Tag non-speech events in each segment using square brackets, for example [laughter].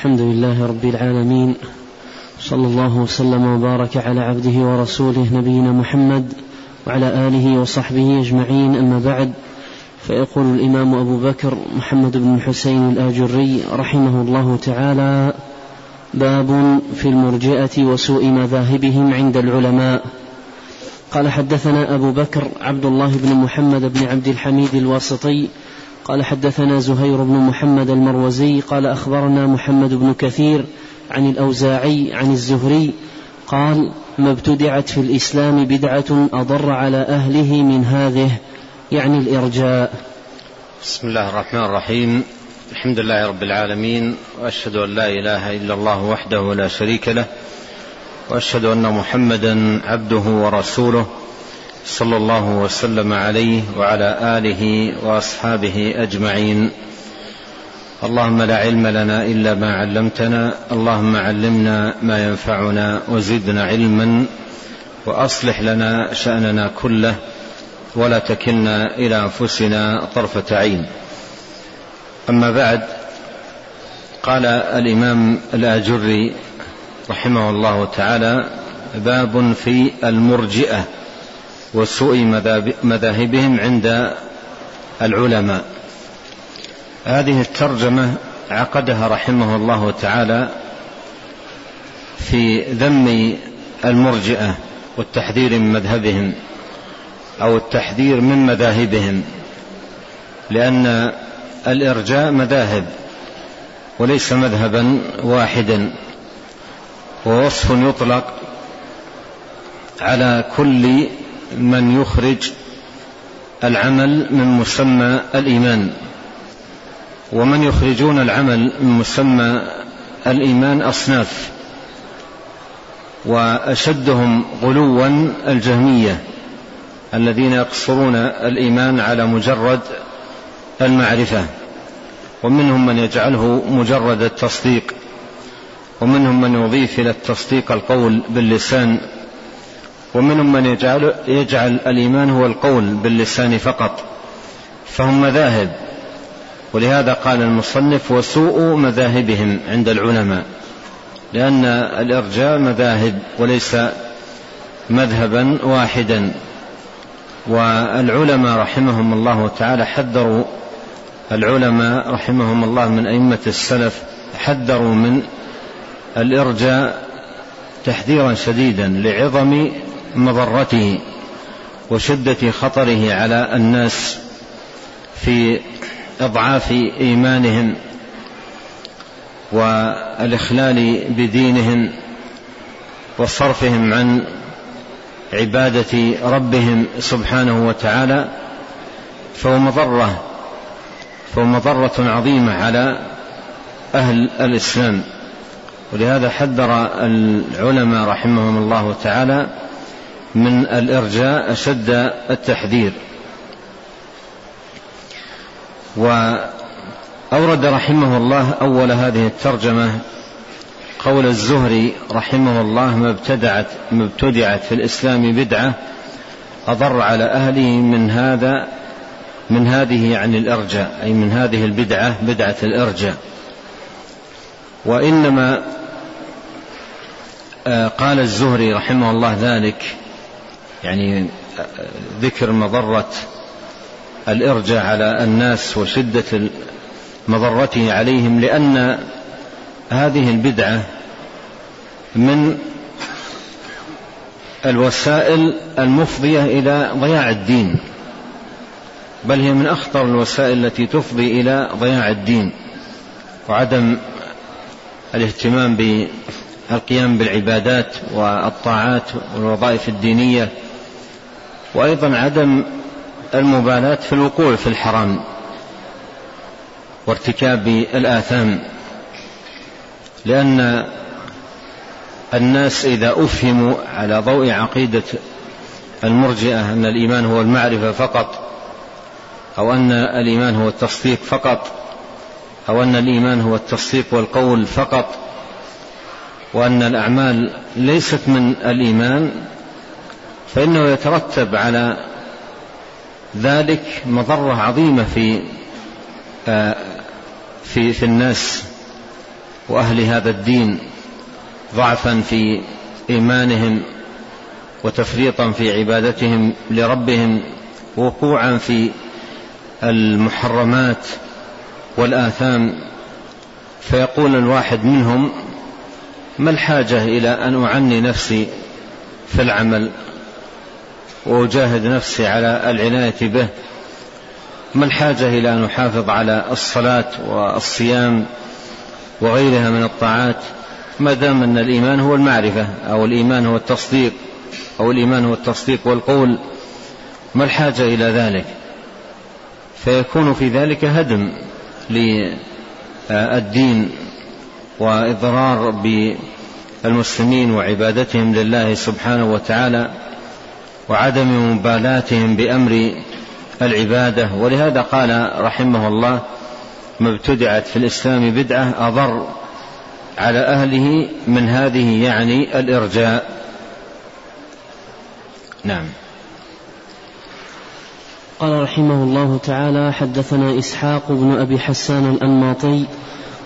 الحمد لله رب العالمين صلى الله وسلم وبارك على عبده ورسوله نبينا محمد وعلى آله وصحبه أجمعين أما بعد فيقول الإمام أبو بكر محمد بن الحسين الآجري رحمه الله تعالى باب في المرجئة وسوء مذاهبهم عند العلماء. قال حدثنا أبو بكر عبد الله بن محمد بن عبد الحميد الواسطي قال حدثنا زهير بن محمد المروزي قال أخبرنا محمد بن كثير عن الأوزاعي عن الزهري قال ما ابتدعت في الإسلام بدعة أضر على أهله من هذه يعني الإرجاء. بسم الله الرحمن الرحيم. الحمد لله رب العالمين وأشهد أن لا إله إلا الله وحده لا شريك له وأشهد أن محمدا عبده ورسوله. صلى الله وسلم عليه وعلى آله وأصحابه أجمعين. اللهم لا علم لنا إلا ما علمتنا اللهم علمنا ما ينفعنا وزدنا علما وأصلح لنا شأننا كله ولا تكلنا إلى أنفسنا طرفة عين. أما بعد قال الإمام الآجري رحمه الله تعالى باب في المرجئة. وسوء مذاهبهم عند العلماء. هذه الترجمة عقدها رحمه الله تعالى في ذم المرجئة والتحذير من مذهبهم أو التحذير من مذاهبهم لأن الإرجاء مذاهب وليس مذهبا واحدا ووصف يطلق على كل من يخرج العمل من مسمى الإيمان. ومن يخرجون العمل من مسمى الإيمان أصناف. وأشدهم غلوا الجهمية الذين يقصرون الإيمان على مجرد المعرفة. ومنهم من يجعله مجرد التصديق. ومنهم من يضيف إلى التصديق القول باللسان ومنهم من يجعل, يجعل الإيمان هو القول باللسان فقط فهم مذاهب. ولهذا قال المصنف وسوء مذاهبهم عند العلماء لأن الإرجاء مذاهب وليس مذهبا واحدا. والعلماء رحمهم الله تعالى حذروا العلماء رحمهم الله من أئمة السلف حذروا من الإرجاء تحذيرا شديدا لعظم مضرته وشدة خطره على الناس في إضعاف إيمانهم والإخلال بدينهم وصرفهم عن عبادة ربهم سبحانه وتعالى فهو مضرة فهو مضرة عظيمة على أهل الإسلام. ولهذا حذر العلماء رحمهم الله تعالى من الإرجاء أشد التحذير. وأورد رحمه الله أول هذه الترجمة قول الزهري رحمه الله ما ابتدعت ما ابتدعت في الإسلام بدعة أضر على أهله من هذا من هذه يعني الإرجاء أي من هذه البدعة بدعة الإرجاء. وإنما آه، قال الزهري رحمه الله ذلك يعني ذكر مضرة الإرجاء على الناس وشدة مضرته عليهم لأن هذه البدعة من الوسائل المفضية إلى ضياع الدين بل هي من أخطر الوسائل التي تفضي إلى ضياع الدين وعدم الاهتمام بالقيام بالعبادات والطاعات والوظائف الدينية. وأيضا عدم المبالاة في الوقوع في الحرام وارتكاب الآثام لأن الناس إذا أفهموا على ضوء عقيدة المرجئة أن الإيمان هو المعرفة فقط أو أن الإيمان هو التصديق فقط أو أن الإيمان هو التصديق والقول فقط وأن الأعمال ليست من الإيمان فإنه يترتب على ذلك مضرة عظيمة في آه، في في الناس وأهل هذا الدين ضعفا في إيمانهم وتفريطا في عبادتهم لربهم وقوعا في المحرمات والآثام. فيقول الواحد منهم ما الحاجة إلى أن أعني نفسي في العمل؟ وأجاهد نفسي على العناية به. ما الحاجة إلى أن أحافظ على الصلاة والصيام وغيرها من الطاعات؟ ما دام أن الإيمان هو المعرفة أو الإيمان هو التصديق أو الإيمان هو التصديق والقول ما الحاجة إلى ذلك؟ فيكون في ذلك هدم للدين وإضرار بالمسلمين وعبادتهم لله سبحانه وتعالى. وعدم مبالاتهم بأمر العبادة. ولهذا قال رحمه الله ما ابتدعت في الإسلام بدعة أضر على أهله من هذه يعني الإرجاء. نعم. قال رحمه الله تعالى حدثنا إسحاق بن أبي حسان الأنماطي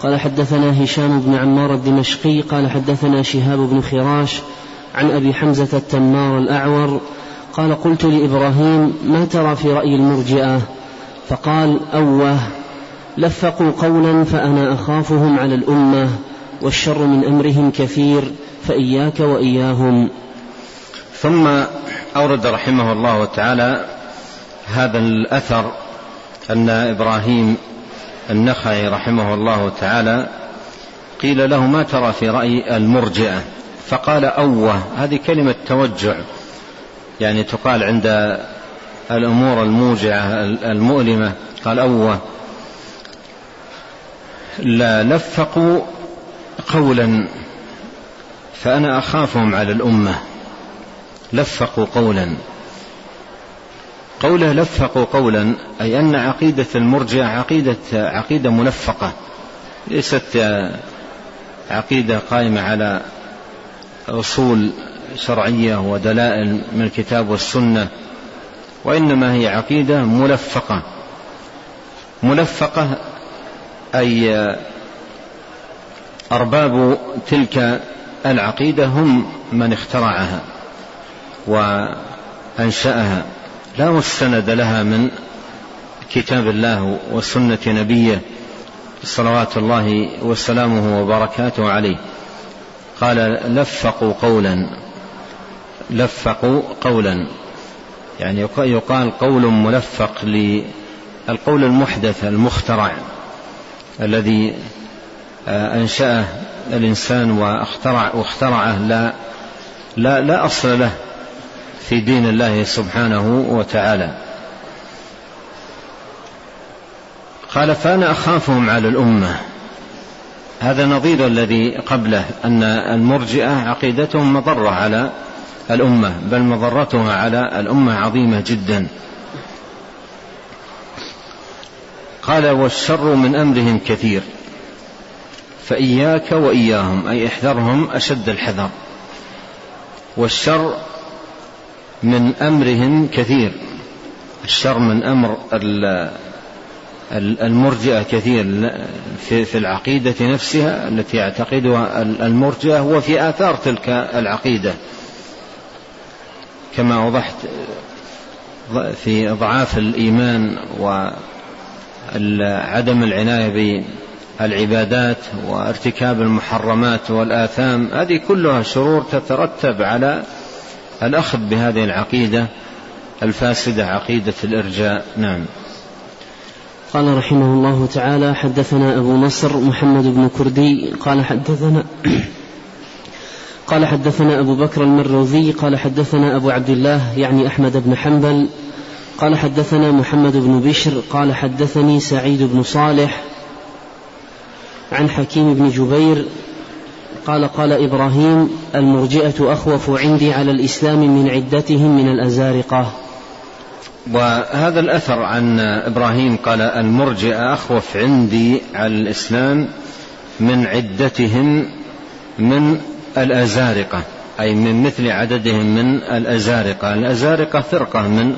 قال حدثنا هشام بن عمار الدمشقي قال حدثنا شهاب بن خراش عن أبي حمزة التمار الأعور قال قلت لإبراهيم ما ترى في رأي المرجئة؟ فقال أوه لفقوا قولا فأنا أخافهم على الأمة والشر من أمرهم كثير فإياك وإياهم. ثم أورد رحمه الله تعالى هذا الأثر أن إبراهيم النخعي رحمه الله تعالى قيل له ما ترى في رأي المرجئة؟ فقال أوه هذه كلمة توجع. يعني تقال عند الأمور الموجعة المؤلمة. قال أوه. لا لفقوا قولا فأنا أخافهم على الأمة. لفقوا قولا. قوله لفقوا قولا أي أن عقيدة المرجع عقيدة عقيدة ملفقة ليست عقيدة قائمة على أصول شرعية ودلائل من الكتاب والسنة وإنما هي عقيدة ملفقة. ملفقة أي أرباب تلك العقيدة هم من اخترعها وأنشأها. لا مستند لها من كتاب الله وسنة نبيه صلوات الله وسلامه وبركاته عليه. قال لفقوا قولا. لفقوا قولا. يعني يقال قول ملفق للقول المحدث المخترع الذي آه، أنشأه الإنسان واخترع واخترعه لا لا لا أصل له في دين الله سبحانه وتعالى. قال فأنا أخافهم على الأمة. هذا نظير الذي قبله أن المرجئة عقيدتهم مضرة على الأمة بل مضرتها على الأمة عظيمة جدا. قال والشر من أمرهم كثير فإياك وإياهم أي احذرهم أشد الحذر. والشر من أمرهم كثير الشر من أمر المرجئة كثير في العقيدة نفسها التي يعتقدها المرجئة وفي آثار تلك العقيدة. كما وضحت في اضعاف الإيمان وعدم العناية بالعبادات وارتكاب المحرمات والآثام هذه كلها شرور تترتب على الأخذ بهذه العقيدة الفاسدة عقيدة الإرجاء. نعم. قال رحمه الله تعالى حدثنا أبو نصر محمد بن كردي قال حدثنا قال حدثنا أبو بكر المروذي قال حدثنا أبو عبد الله يعني أحمد بن حنبل قال حدثنا محمد بن بشر قال حدثني سعيد بن صالح عن حكيم بن جبير قال قال إبراهيم المرجئة أخوف عندي على الإسلام من عدتهم من الأزارقة. وهذا الأثر عن إبراهيم قال المرجئة أخوف عندي على الإسلام من عدتهم من الأزارقة أي من مثل عددهم من الأزارقة. الأزارقة فرقة من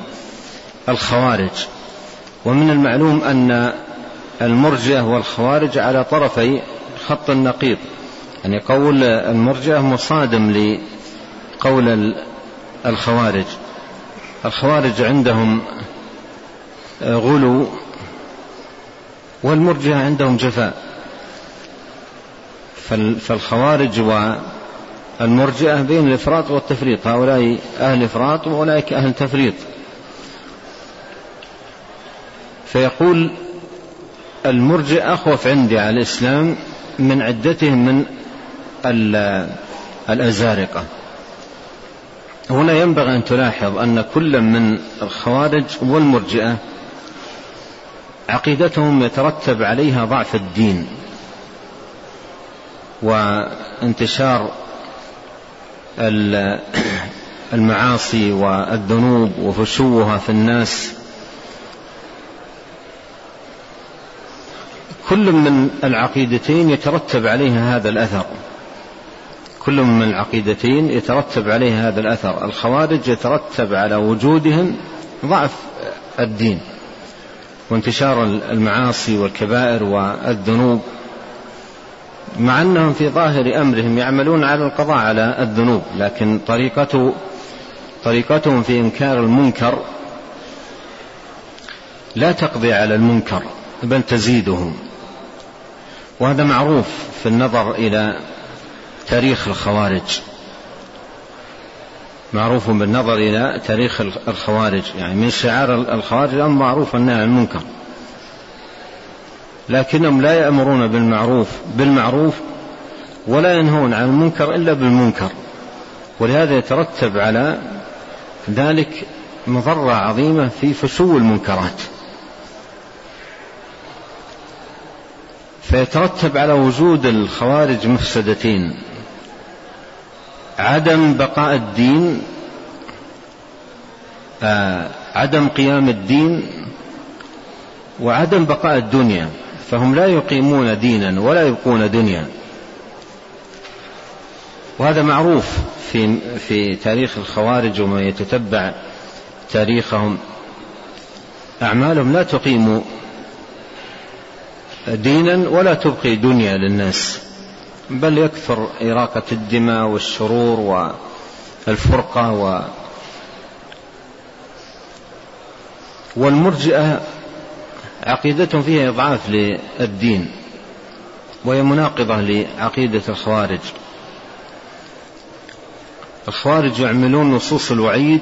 الخوارج. ومن المعلوم أن المرجئة والخوارج على طرفي خط النقيض. يعني قول المرجئة مصادم لقول الخوارج. الخوارج عندهم غلو والمرجئة عندهم جفاء. فالخوارج والمرجئة بين الإفراط والتفريط. هؤلاء أهل إفراط وأولئك أهل تفريط. فيقول المرجئ أخوف عندي على الإسلام من عدتهم من الأزارقة. هنا ينبغي أن تلاحظ أن كل من الخوارج والمرجئة عقيدتهم يترتب عليها ضعف الدين وانتشار المعاصي والذنوب وفشوها في الناس. كل من العقيدتين يترتب عليها هذا الأثر. كل من العقيدتين يترتب عليها هذا الأثر. الخوارج يترتب على وجودهم ضعف الدين وانتشار المعاصي والكبائر والذنوب. مع أنهم في ظاهر أمرهم يعملون على القضاء على الذنوب لكن طريقته طريقتهم في إنكار المنكر لا تقضي على المنكر بل تزيده وهذا معروف في النظر إلى تاريخ الخوارج. معروف بالنظر إلى تاريخ الخوارج يعني من شعار الخوارج الأمر معروف النهي عن المنكر. لكنهم لا يأمرون بالمعروف بالمعروف ولا ينهون عن المنكر إلا بالمنكر. ولهذا يترتب على ذلك مضرة عظيمة في فشو المنكرات. فيترتب على وجود الخوارج مفسدتين. عدم بقاء الدين آه عدم قيام الدين وعدم بقاء الدنيا. فهم لا يقيمون دينا ولا يبقون دنيا. وهذا معروف في في تاريخ الخوارج ومن يتتبع تاريخهم. أعمالهم لا تقيم دينا ولا تبقي دنيا للناس بل يكثر إراقة الدماء والشرور والفرقة و والمرجئة عقيدتهم فيها إضعاف للدين وهي مناقضة لعقيدة الخوارج. الخوارج يعملون نصوص الوعيد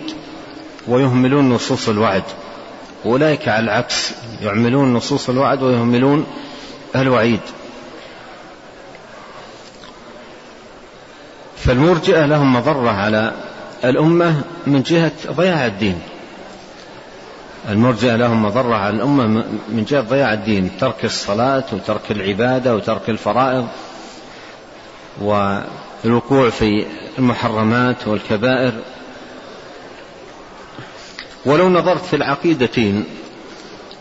ويهملون نصوص الوعد. أولئك على العكس يعملون نصوص الوعد ويهملون الوعيد. فالمرجئة لهم مضرة على الأمة من جهة ضياع الدين. المرجئة لهم مضرة على الأمة من جهة ضياع الدين ترك الصلاة وترك العبادة وترك الفرائض والوقوع في المحرمات والكبائر. ولو نظرت في العقيدتين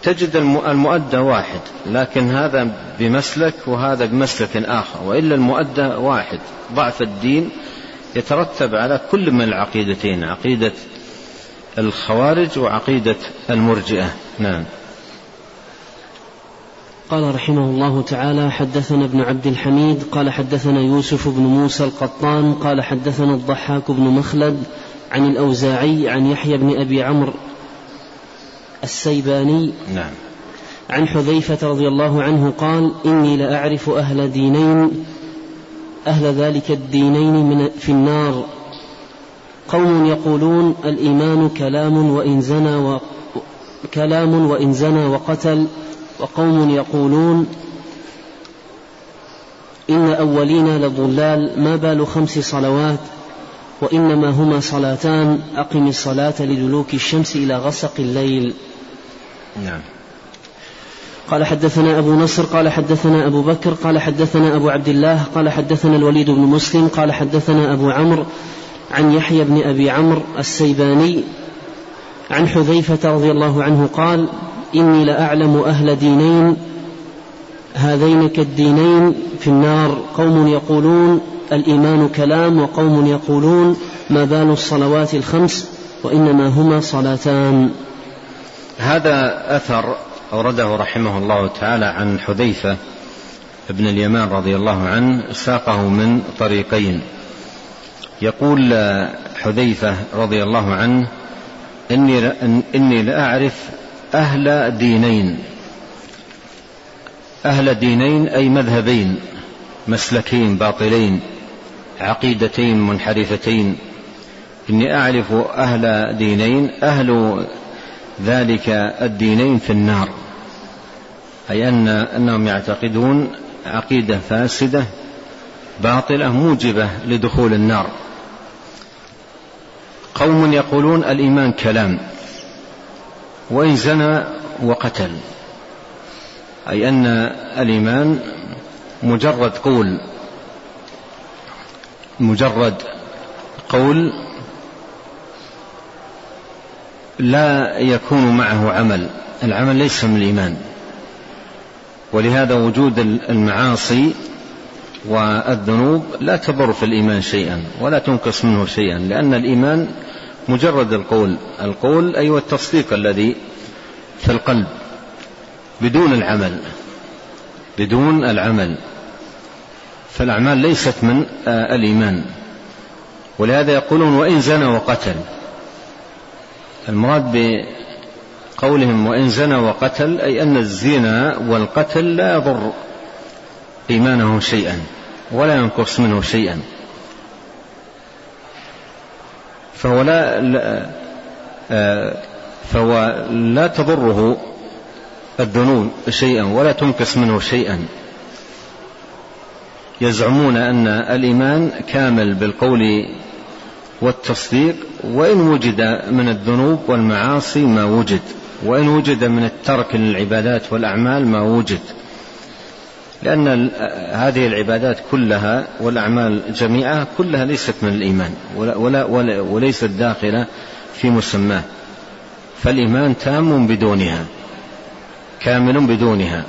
تجد المؤدى واحد لكن هذا بمسلك وهذا بمسلك آخر وإلا المؤدى واحد ضعف الدين يترتب على كل من العقيدتين عقيدة الخوارج وعقيدة المرجئة. نعم. قال رحمه الله تعالى حدثنا ابن عبد الحميد قال حدثنا يوسف بن موسى القطان قال حدثنا الضحاك بن مخلد عن الأوزاعي عن يحيى بن أبي عمرو السيباني نعم. عن حذيفة رضي الله عنه قال إني لأعرف أهل دينين أهل ذلك الدينين من في النار. قوم يقولون الإيمان كلام وإن زنى و كلام وإن زنى وقتل وقوم يقولون إن أولين لضلال ما بال خمس صلوات وإنما هما صلاتان أقم الصلاة لدلوك الشمس إلى غسق الليل. نعم. قال حدثنا أبو نصر قال حدثنا أبو بكر قال حدثنا أبو عبد الله قال حدثنا الوليد بن مسلم قال حدثنا أبو عمرو عن يحيى بن أبي عمرو السيباني عن حذيفة رضي الله عنه قال إني لأعلم أهل دينين هذين كالدينين في النار. قوم يقولون الإيمان كلام وقوم يقولون ما بال الصلوات الخمس وإنما هما صلاتان. هذا أثر أورده رحمه الله تعالى عن حذيفة بن اليمان رضي الله عنه ساقه من طريقين. يقول حذيفة رضي الله عنه إني إني لأعرف أهل دينين. أهل دينين أي مذهبين مسلكين باطلين عقيدتين منحرفتين. إني أعرف أهل دينين أهل ذلك الدينين في النار. أي أن أنهم يعتقدون عقيدة فاسدة باطلة موجبة لدخول النار. قوم يقولون الإيمان كلام وإن زنى وقتل. أي أن الإيمان مجرد قول مجرد قول لا يكون معه عمل. العمل ليس من الإيمان. ولهذا وجود المعاصي والذنوب لا تضر في الإيمان شيئا ولا تنقص منه شيئا لأن الإيمان مجرد القول. القول أي التصديق الذي في القلب بدون العمل بدون العمل. فالأعمال ليست من آه، الإيمان. ولهذا يقولون وإن زنى وقتل. المراد بقولهم وإن زنى وقتل أي أن الزنا والقتل لا يضر. إيمانه شيئا ولا ينقص منه شيئا. فهو لا, آه، فهو لا تضره الذنوب شيئا ولا تنقص منه شيئا. يزعمون أن الإيمان كامل بالقول والتصديق وإن وجد من الذنوب والمعاصي ما وجد وإن وجد من الترك للعبادات والأعمال ما وجد. لأن هذه العبادات كلها والأعمال جميعها كلها ليست من الإيمان ولا, ولا, ولا وليست داخلة في مسماه. فالإيمان تام بدونها كامل بدونها.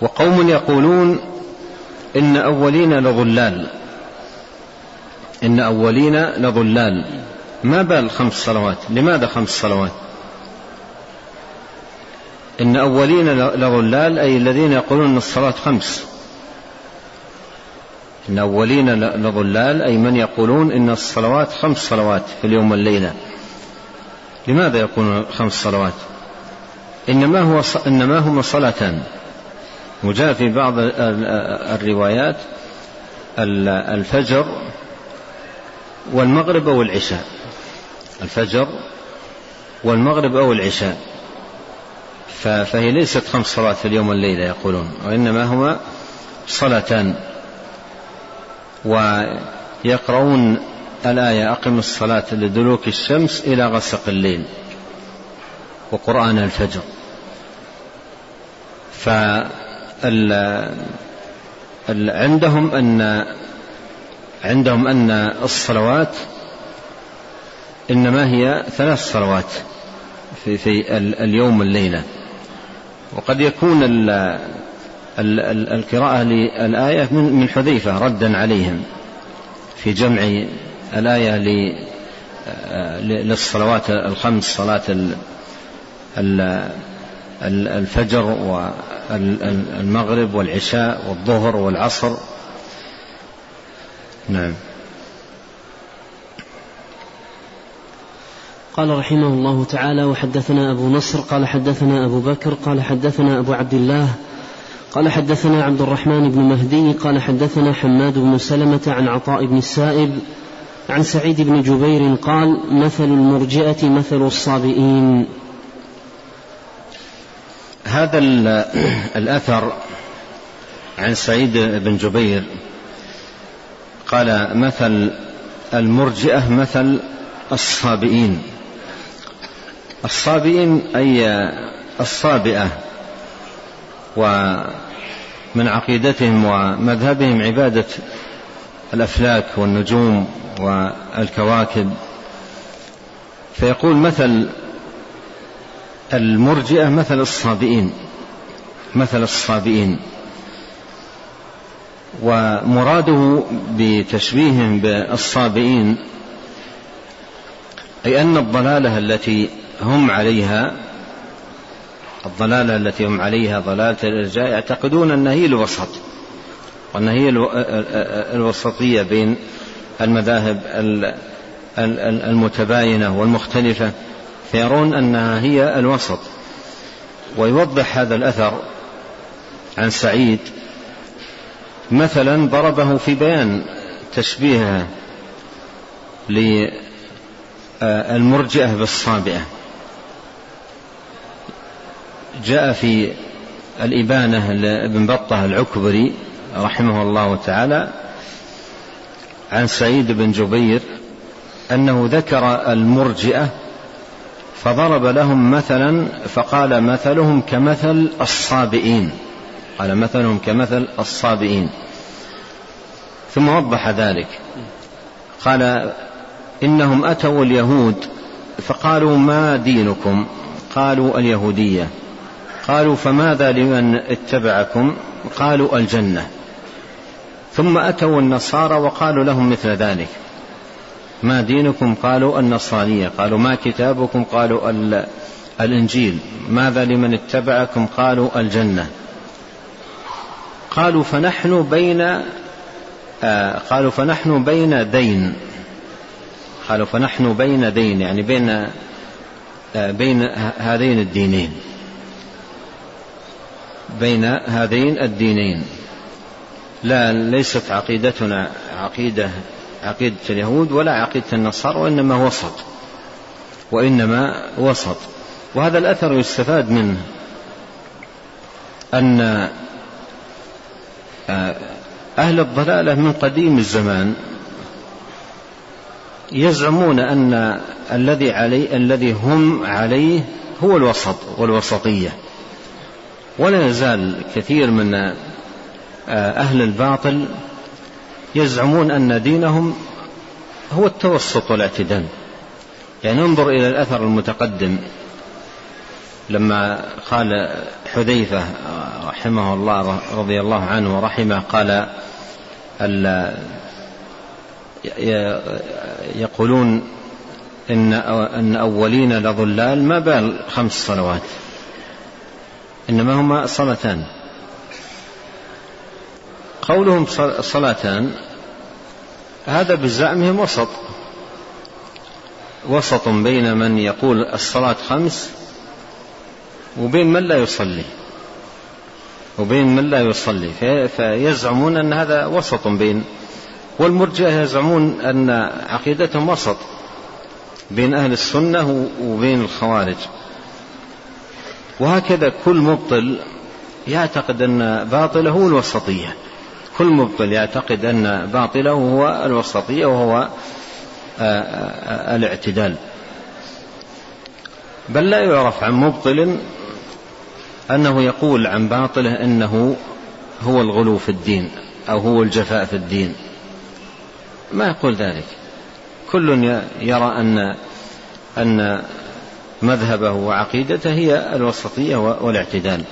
وقوم يقولون إن أولين لضلال إن أولين لضلال ما بال خمس صلوات؟ لماذا خمس صلوات؟ إن أولين لضلال أي الذين يقولون أن الصلاة خمس. إن أولين لضلال أي من يقولون إن الصلوات خمس صلوات في اليوم والليلة. لماذا يقولون خمس صلوات؟ إنما هو إنما هما صلاتان. وجاء في بعض الروايات الفجر والمغرب أو العشاء. الفجر والمغرب أو العشاء. فهي ليست خمس صلوات في اليوم والليلة يقولون وإنما هما صلاتان. ويقرؤون الآية أقم الصلاة لدلوك الشمس إلى غسق الليل وقرآن الفجر. عندهم أن عندهم أن الصلوات إنما هي ثلاث صلوات في, في اليوم والليلة. وقد يكون ال ال القراءة للآية من حذيفة ردا عليهم في جمع الآية للصلوات الخمس صلاة الفجر والمغرب والعشاء والظهر والعصر. نعم. قال رحمه الله تعالى وحدثنا أبو نصر قال حدثنا أبو بكر قال حدثنا أبو عبد الله قال حدثنا عبد الرحمن بن مهدي قال حدثنا حماد بن سلمة عن عطاء بن السائب عن سعيد بن جبير قال مثل المرجئة مثل الصابئين. هذا الأثر عن سعيد بن جبير قال مثل المرجئة مثل الصابئين. الصابئين أي الصابئة ومن عقيدتهم ومذهبهم عبادة الأفلاك والنجوم والكواكب. فيقول مثل المرجئة مثل الصابئين مثل الصابئين. ومراده بتشبيههم بالصابئين أي أن الضلالة التي هم عليها الضلالة التي هم عليها ضلالة الإرجاء يعتقدون أنها هي الوسط وأنها هي الوسطية بين المذاهب المتباينة والمختلفة فيرون أنها هي الوسط. ويوضح هذا الأثر عن سعيد مثلا ضربه في بيان تشبيهه للمرجئة بالصابئة. جاء في الإبانة لابن بطة العكبري رحمه الله تعالى عن سعيد بن جبير أنه ذكر المرجئة فضرب لهم مثلا فقال مثلهم كمثل الصابئين. قال مثلهم كمثل الصابئين. ثم وضح ذلك. قال إنهم أتوا اليهود فقالوا ما دينكم؟ قالوا اليهودية. قالوا فماذا لمن اتبعكم؟ قالوا الجنة. ثم أتوا النصارى وقالوا لهم مثل ذلك. ما دينكم؟ قالوا النصرانية. قالوا ما كتابكم؟ قالوا الإنجيل. ماذا لمن اتبعكم؟ قالوا الجنة. قالوا فنحن بين آه قالوا فنحن بين دين. قالوا فنحن بين دين يعني بين آه بين هذين الدينين. بين هذين الدينين. لا ليست عقيدتنا عقيدة عقيدة اليهود ولا عقيدة النصارى وإنما وسط. وإنما وسط. وهذا الأثر يستفاد منه أن آه، أهل الضلالة من قديم الزمان يزعمون أن الذي عليه الذي هم عليه هو الوسط والوسطية. ولا يزال كثير من آه، أهل الباطل يزعمون أن دينهم هو التوسط والاعتدال. يعني انظر إلى الأثر المتقدم. لما قال حذيفة رحمه الله رضي الله عنه ورحمه قال يقولون إن أولين لضلال ما بال خمس صلوات. إنما هما صلاتان. قولهم صلاتان. هذا بزعمهم وسط. وسط بين من يقول الصلاة خمس وبين من لا يصلي. وبين من لا يصلي. فيزعمون أن هذا وسط بين والمرجئة يزعمون أن عقيدتهم وسط بين أهل السنة وبين الخوارج. وهكذا كل مبطل يعتقد أن باطله هو الوسطية. كل مبطل يعتقد أن باطله هو الوسطية وهو آه، آه، الاعتدال. بل لا يعرف عن مبطل أنه يقول عن باطله أنه هو الغلو في الدين أو هو الجفاء في الدين. ما يقول ذلك. كل يرى أن أن مذهبه وعقيدته هي الوسطية والاعتدال.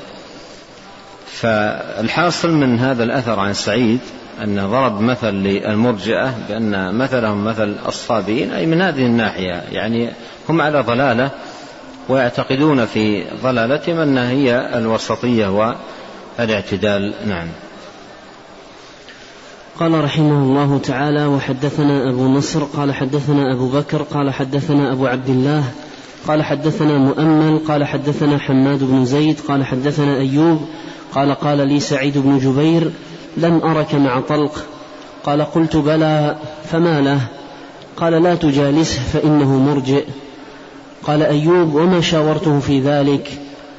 فالحاصل من هذا الأثر عن سعيد أن ضرب مثل للمرجئة بأن مثلهم مثل الصابين أي من هذه الناحية. يعني هم على ضلالة ويعتقدون في ضلالتهم أنها هي الوسطية والاعتدال. نعم. قال رحمه الله تعالى وحدثنا أبو نصر قال حدثنا أبو بكر قال حدثنا أبو عبد الله قال حدثنا مؤمل قال حدثنا حماد بن زيد قال حدثنا أيوب قال قال لي سعيد بن جبير لم أرك مع طلق. قال قلت بلى فما له؟ قال لا تجالسه فإنه مرجئ. قال أيوب وما شاورته في ذلك؟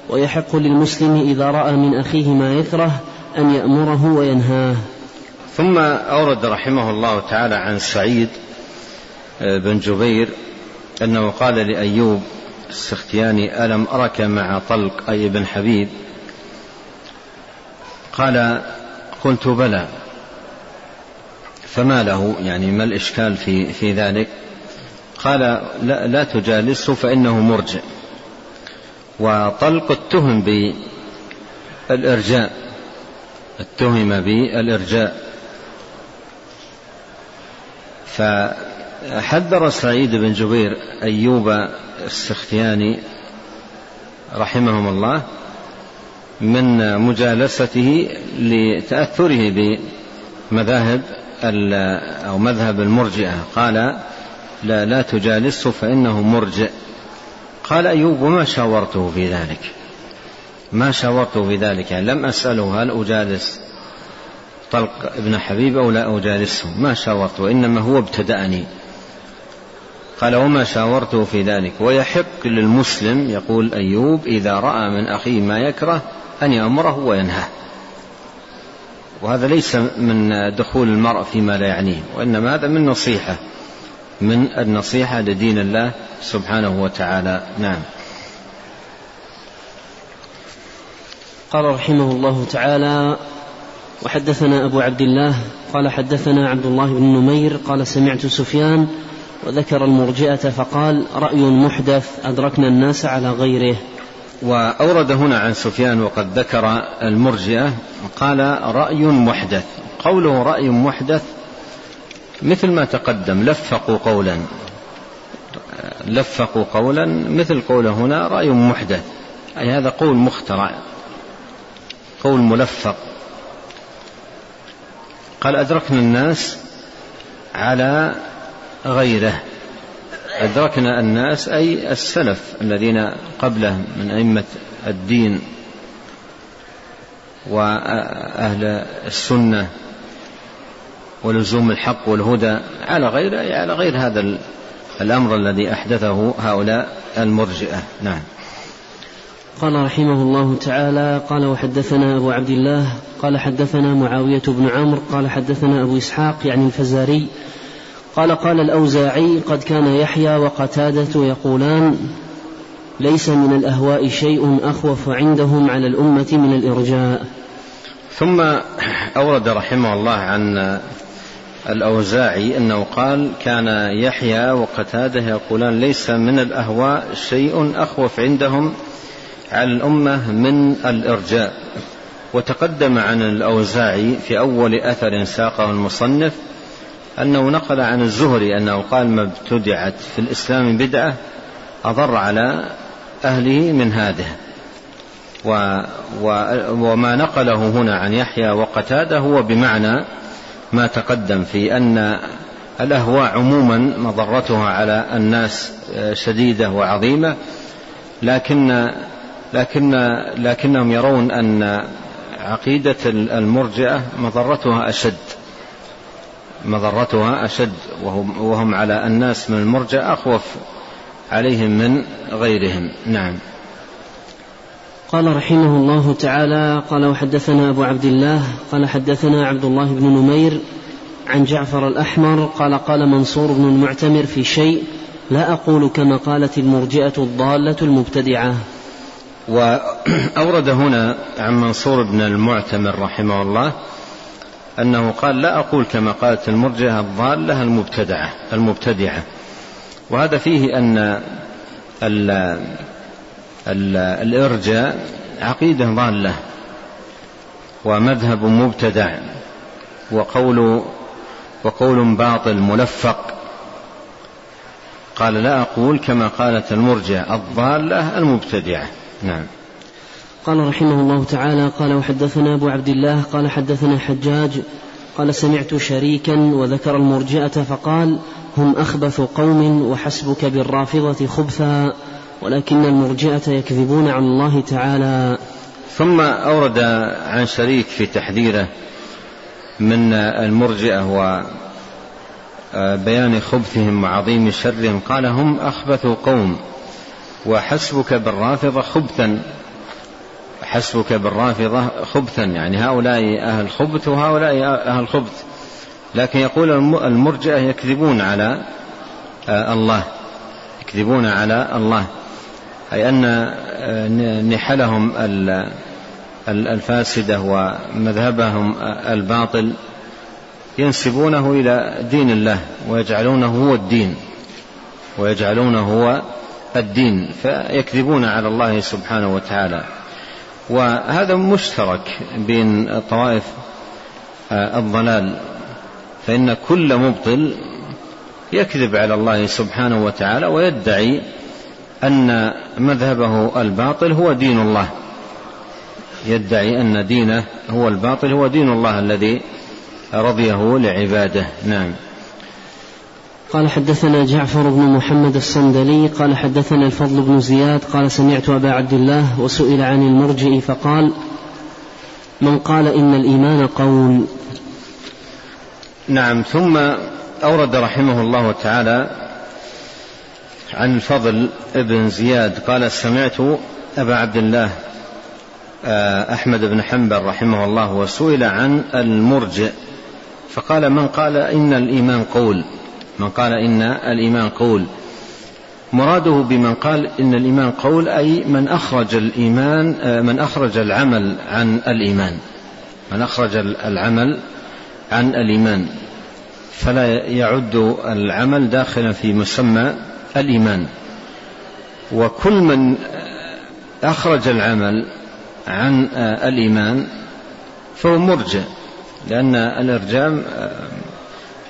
ويحق للمسلم إذا رأى من أخيه ما يكره أن يأمره وينهاه. ثم أورد رحمه الله تعالى عن سعيد آه، بن جبير أنه قال لأيوب السختياني ألم أرك مع طلق؟ أي بن حبيب. قال قلت بلى. فما له؟ يعني ما الإشكال في, في ذلك؟ قال لا, لا تجالسه فإنه مرجع. وطلق اتهم بالإرجاء. اتهم بالإرجاء. فحذر سعيد بن جبير أيوب السختياني رحمهم الله من مجالسته لتأثره بمذاهب أو مذهب المرجئة. قال لا لا تجالسه فإنه مرجئ. قال أيوب وما شاورته في ذلك؟ ما شاورته في ذلك؟ لم أسأله هل أجالس طلق ابن حبيب أو لا أجالسه. ما شاورته؟ إنما هو ابتدأني. قال وما شاورته في ذلك. ويحق للمسلم يقول أيوب إذا رأى من أخيه ما يكره أن يأمره وينهاه. وهذا ليس من دخول المرء فيما لا يعنيه وإنما هذا من نصيحة من النصيحة لدين الله سبحانه وتعالى. نعم. قال رحمه الله تعالى وحدثنا أبو عبد الله قال حدثنا عبد الله بن نمير قال سمعت سفيان وذكر المرجئة فقال رأي محدث أدركنا الناس على غيره. وأورد هنا عن سفيان وقد ذكر المرجئة قال رأي محدث. قوله رأي محدث مثل ما تقدم لفقوا قولا. لفقوا قولا مثل قوله هنا رأي محدث. أي هذا قول مخترع قول ملفق. قال أدركنا الناس على غيره. أدركنا الناس أي السلف الذين قبله من أئمة الدين وأهل السنة ولزوم الحق والهدى على غير على غير هذا الأمر الذي أحدثه هؤلاء المرجئة. نعم. قال رحمه الله تعالى قال وحدثنا أبو عبد الله قال حدثنا معاوية بن عمرو قال حدثنا أبو إسحاق يعني الفزاري قال قال الأوزاعي قد كان يحيى وقتادة يقولان ليس من الأهواء شيء أخوف عندهم على الأمة من الإرجاء. ثم أورد رحمه الله عن الأوزاعي أنه قال كان يحيى وقتادة يقولان ليس من الأهواء شيء أخوف عندهم على الأمة من الإرجاء. وتقدم عن الأوزاعي في أول أثر ساقه المصنف أنه نقل عن الزهري أنه قال ما ابتدعت في الإسلام بدعة أضر على أهله من هذه. و و وما نقله هنا عن يحيى وقتاده هو بمعنى ما تقدم في أن الأهواء عموما مضرتها على الناس شديدة وعظيمة لكن لكن لكنهم يرون أن عقيدة المرجئة مضرتها أشد. مضرتها أشد وهم, وهم على الناس من المرجع أخوف عليهم من غيرهم. نعم. قال رحمه الله تعالى قال وحدثنا أبو عبد الله قال حدثنا عبد الله بن نمير عن جعفر الأحمر قال قال منصور بن المعتمر في شيء لا أقول كما قالت المرجئة الضالة المبتدعة. وأورد هنا عن منصور بن المعتمر رحمه الله أنه قال لا أقول كما قالت المرجئة الضالة المبتدعة المبتدعة. وهذا فيه أن ال ال الإرجاء عقيدة ضالة ومذهب مبتدع وقول وقول باطل ملفق. قال لا أقول كما قالت المرجع الضالة المبتدعة. نعم. قال رحمه الله تعالى قال وحدثنا أبو عبد الله قال حدثنا حجاج قال سمعت شريكا وذكر المرجئة فقال هم أخبث قوم وحسبك بالرافضة خبثا ولكن المرجئة يكذبون على الله تعالى. ثم أورد عن شريك في تحذيره من المرجئة وبيان خبثهم وعظيم شرهم قال هم أخبث قوم وحسبك بالرافضة خبثا. حسبك بالرافضة خبثا يعني هؤلاء أهل خبث وهؤلاء أهل خبث. لكن يقول المرجئة يكذبون على آه، الله. يكذبون على الله. أي أن آه، نحلهم الفاسدة ومذهبهم الباطل. ينسبونه إلى دين الله ويجعلونه هو الدين ويجعلونه هو الدين. فيكذبون على الله سبحانه وتعالى. وهذا مشترك بين طوائف آه، الضلال. فإن كل مبطل يكذب على الله سبحانه وتعالى ويدعي أن مذهبه الباطل هو دين الله. يدعي أن دينه هو الباطل هو دين الله الذي رضيه لعباده. نعم. قال حدثنا جعفر بن محمد الصندلي قال حدثنا الفضل بن زياد قال سمعت أبا عبد الله وسئل عن المرجئ فقال من قال إن الإيمان قول. نعم ثم أورد رحمه الله تعالى عن الفضل ابن زياد قال سمعت أبا عبد الله آه، أحمد بن حنبل رحمه الله وسئل عن المرجئ فقال من قال إن الإيمان قول؟ من قال إن الإيمان قول. مراده بمن قال إن الإيمان قول أي من أخرج الإيمان آه، من أخرج العمل عن الإيمان. من أخرج العمل عن الإيمان. فلا يعد العمل داخلا في مسمى الإيمان. وكل من أخرج العمل عن آه، الإيمان فهو مرجع لأن الإرجام آه،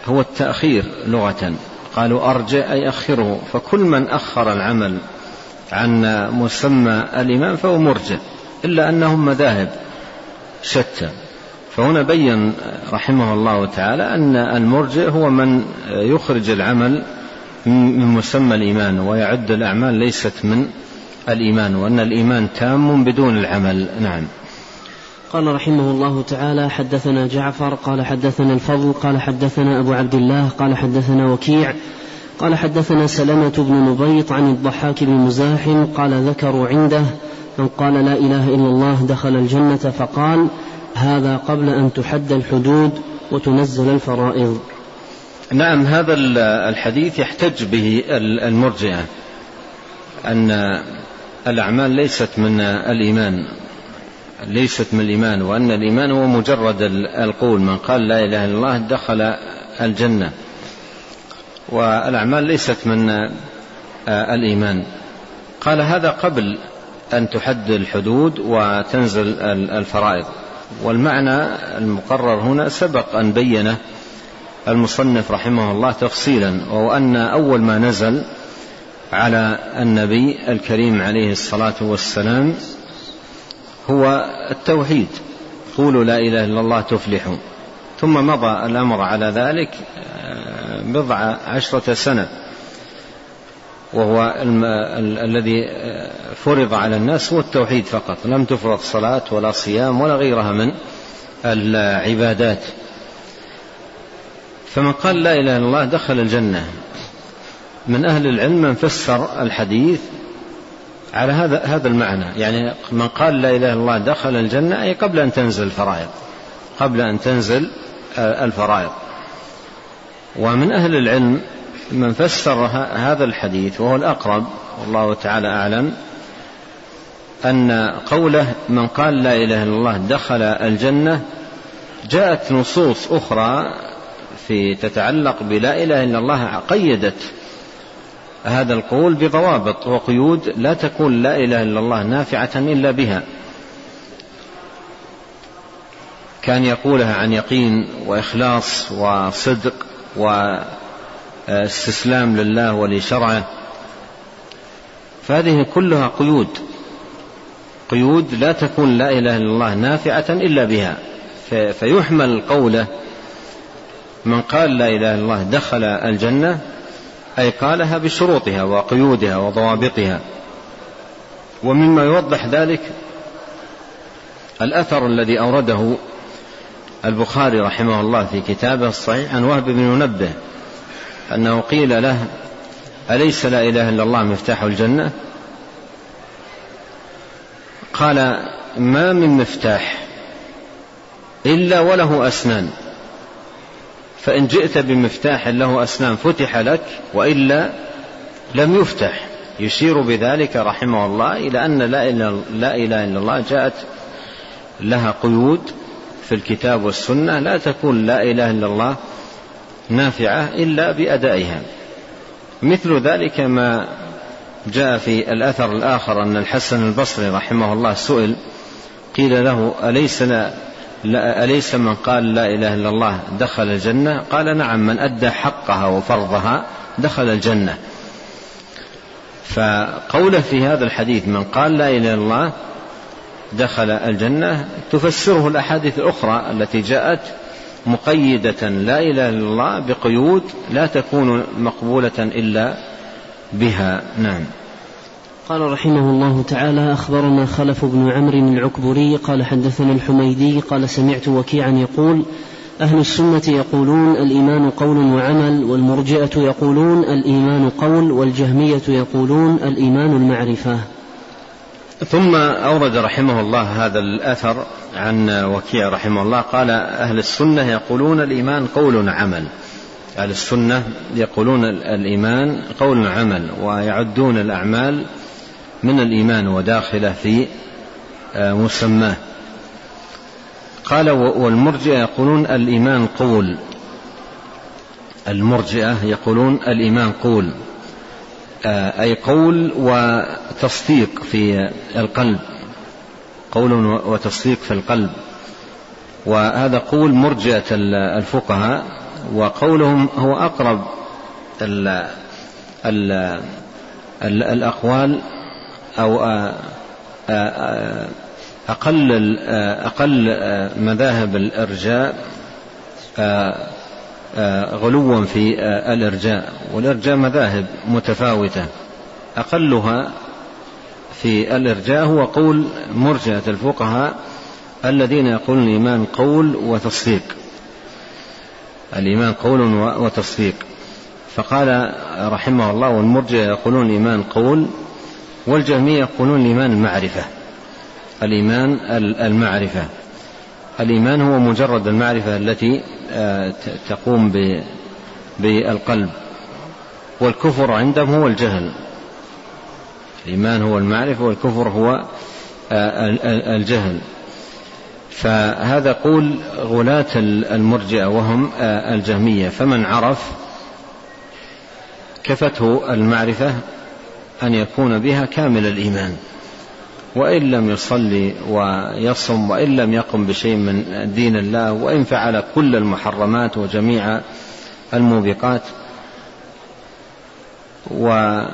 هو التأخير لغة. قالوا أرجع أي أخره. فكل من أخر العمل عن مسمى الإيمان فهو مرجع إلا أنهم مذاهب شتى. فهنا بين رحمه الله تعالى أن المرجع هو من يخرج العمل من مسمى الإيمان ويعد الأعمال ليست من الإيمان وأن الإيمان تام بدون العمل. نعم. قال رحمه الله تعالى حدثنا جعفر قال حدثنا الفضل قال حدثنا أبو عبد الله قال حدثنا وكيع قال حدثنا سلمة بن نبيط عن الضحاك بن مزاحم قال ذكروا عنده من قال لا إله إلا الله دخل الجنة فقال هذا قبل أن تحد الحدود وتنزل الفرائض. نعم هذا الحديث يحتج به المرجئة أن الأعمال ليست من الإيمان. ليست من الإيمان وأن الإيمان هو مجرد القول. من قال لا إله إلا الله دخل الجنة. والأعمال ليست من الإيمان. قال هذا قبل أن تحد الحدود وتنزل الفرائض. والمعنى المقرر هنا سبق أن بينه المصنف رحمه الله تفصيلا وهو أن أول ما نزل على النبي الكريم عليه الصلاة والسلام هو التوحيد. قولوا لا إله إلا الله تفلحوا ثم مضى الأمر على ذلك آه، بضع عشرة سنة. وهو الذي آه، فرض على الناس هو التوحيد فقط. لم تفرض صلاة ولا صيام ولا غيرها من العبادات. فمن قال لا إله إلا الله دخل الجنة. من أهل العلم من فسر الحديث على هذا هذا المعنى. يعني من قال لا إله إلا الله دخل الجنة أي قبل أن تنزل الفرائض. قبل أن تنزل آه، الفرائض. ومن أهل العلم من فسر هذا الحديث وهو الأقرب والله تعالى أعلم أن قوله من قال لا إله إلا الله دخل الجنة جاءت نصوص أخرى في تتعلق بلا إله إلا الله قيدت هذا القول بضوابط وقيود لا تكون لا إله إلا الله نافعة إلا بها. كان يقولها عن يقين وإخلاص وصدق واستسلام لله ولشرعه. فهذه كلها قيود. قيود لا تكون لا إله إلا الله نافعة إلا بها. فيحمل قوله من قال لا إله إلا الله دخل الجنة أي قالها بشروطها وقيودها وضوابطها. ومما يوضح ذلك الأثر الذي أورده البخاري رحمه الله في كتابه الصحيح عن وهب بن منبه أنه قيل له أليس لا إله إلا الله مفتاح الجنة؟ قال ما من مفتاح إلا وله أسنان. فإن جئت بمفتاح له أسنان فتح لك وإلا لم يفتح. يشير بذلك رحمه الله إلى أن لا إله إلا الله جاءت لها قيود في الكتاب والسنة لا تكون لا إله إلا الله نافعة إلا بأدائها. مثل ذلك ما جاء في الأثر الآخر أن الحسن البصري رحمه الله سئل قيل له أليس لا أليس من قال لا إله إلا الله دخل الجنة؟ قال نعم من أدى حقها وفرضها دخل الجنة. فقوله في هذا الحديث من قال لا إله إلا الله دخل الجنة تفسره الأحاديث الأخرى التي جاءت مقيدة لا إله إلا الله بقيود لا تكون مقبولة إلا بها. نعم. قال رحمه الله تعالى أخبرنا خلف بن عمرو العكبري قال حدثنا الحميدي قال سمعت وكيعا يقول أهل السنة يقولون الإيمان قول وعمل والمرجئة يقولون الإيمان قول والجهمية يقولون الإيمان المعرفة. ثم أورد رحمه الله هذا الأثر عن وكيع رحمه الله قال أهل السنة يقولون الإيمان قول عمل أهل السنة يقولون الإيمان قول عمل ويعدون الأعمال من الإيمان وداخلة في آه، مسماه. قال والمرجئة يقولون الإيمان قول. المرجئة يقولون الإيمان قول. آه، أي قول وتصديق في القلب. قول وتصديق في القلب. وهذا قول مرجئة الفقهاء. وقولهم هو أقرب ال ال ال الأقوال أو أقل أقل مذاهب الإرجاء غلوا في الإرجاء. والإرجاء مذاهب متفاوتة. أقلها في الإرجاء هو قول مرجئة الفقهاء الذين يقولون الإيمان قول وتصديق. الإيمان قول وتصديق. فقال رحمه الله والمرجئة يقولون الإيمان قول والجهمية يقولون الإيمان المعرفة. الإيمان المعرفة. الإيمان هو مجرد المعرفة التي آه، تقوم بالقلب. والكفر عندهم هو الجهل. الإيمان هو المعرفة والكفر هو آه، الجهل. فهذا قول غلاة المرجئة وهم آه، الجهمية. فمن عرف كفته المعرفة أن يكون بها كامل الإيمان. وإن لم يصلي ويصم وإن لم يقم بشيء من دين الله وإن فعل كل المحرمات وجميع الموبقات وإن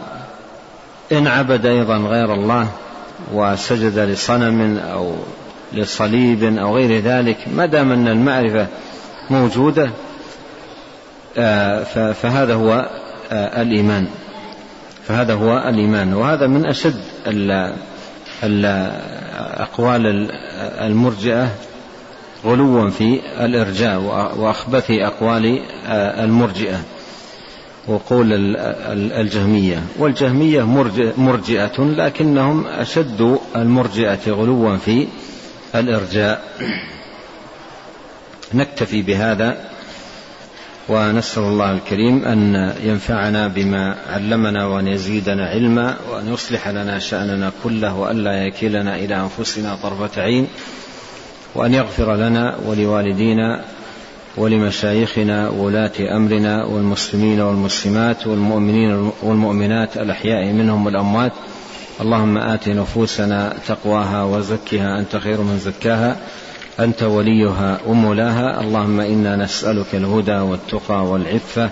عبد أيضا غير الله وسجد لصنم أو لصليب أو غير ذلك ما دام أن المعرفة موجودة آه، فهذا هو آه، الإيمان. فهذا هو الإيمان وهذا من أشد أقوال المرجئة غلوا في الإرجاء وأخبث أقوال المرجئة وقول الجهمية. والجهمية مرجئة لكنهم أشد المرجئة غلوا في الإرجاء. نكتفي بهذا. ونسأل الله الكريم أن ينفعنا بما علمنا وأن يزيدنا علما وأن يصلح لنا شأننا كله وأن لا يكلنا إلى أنفسنا طرفة عين وأن يغفر لنا ولوالدينا ولمشايخنا وولاة أمرنا والمسلمين والمسلمات والمؤمنين والمؤمنات الأحياء منهم والأموات. اللهم آت نفوسنا تقواها وزكها. أنت خير من زكاها. أنت وليها ومولاها اللهم إنا نسألك الهدى والتقى والعفة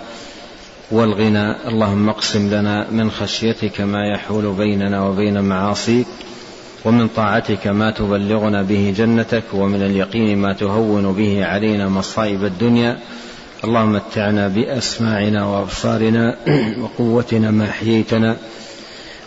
والغنى. اللهم اقسم لنا من خشيتك ما يحول بيننا وبين معاصيك ومن طاعتك ما تبلغنا به جنتك ومن اليقين ما تهون به علينا مصائب الدنيا. اللهم متعنا بأسماعنا وأبصارنا [clears throat] وقوتنا ما أحييتنا.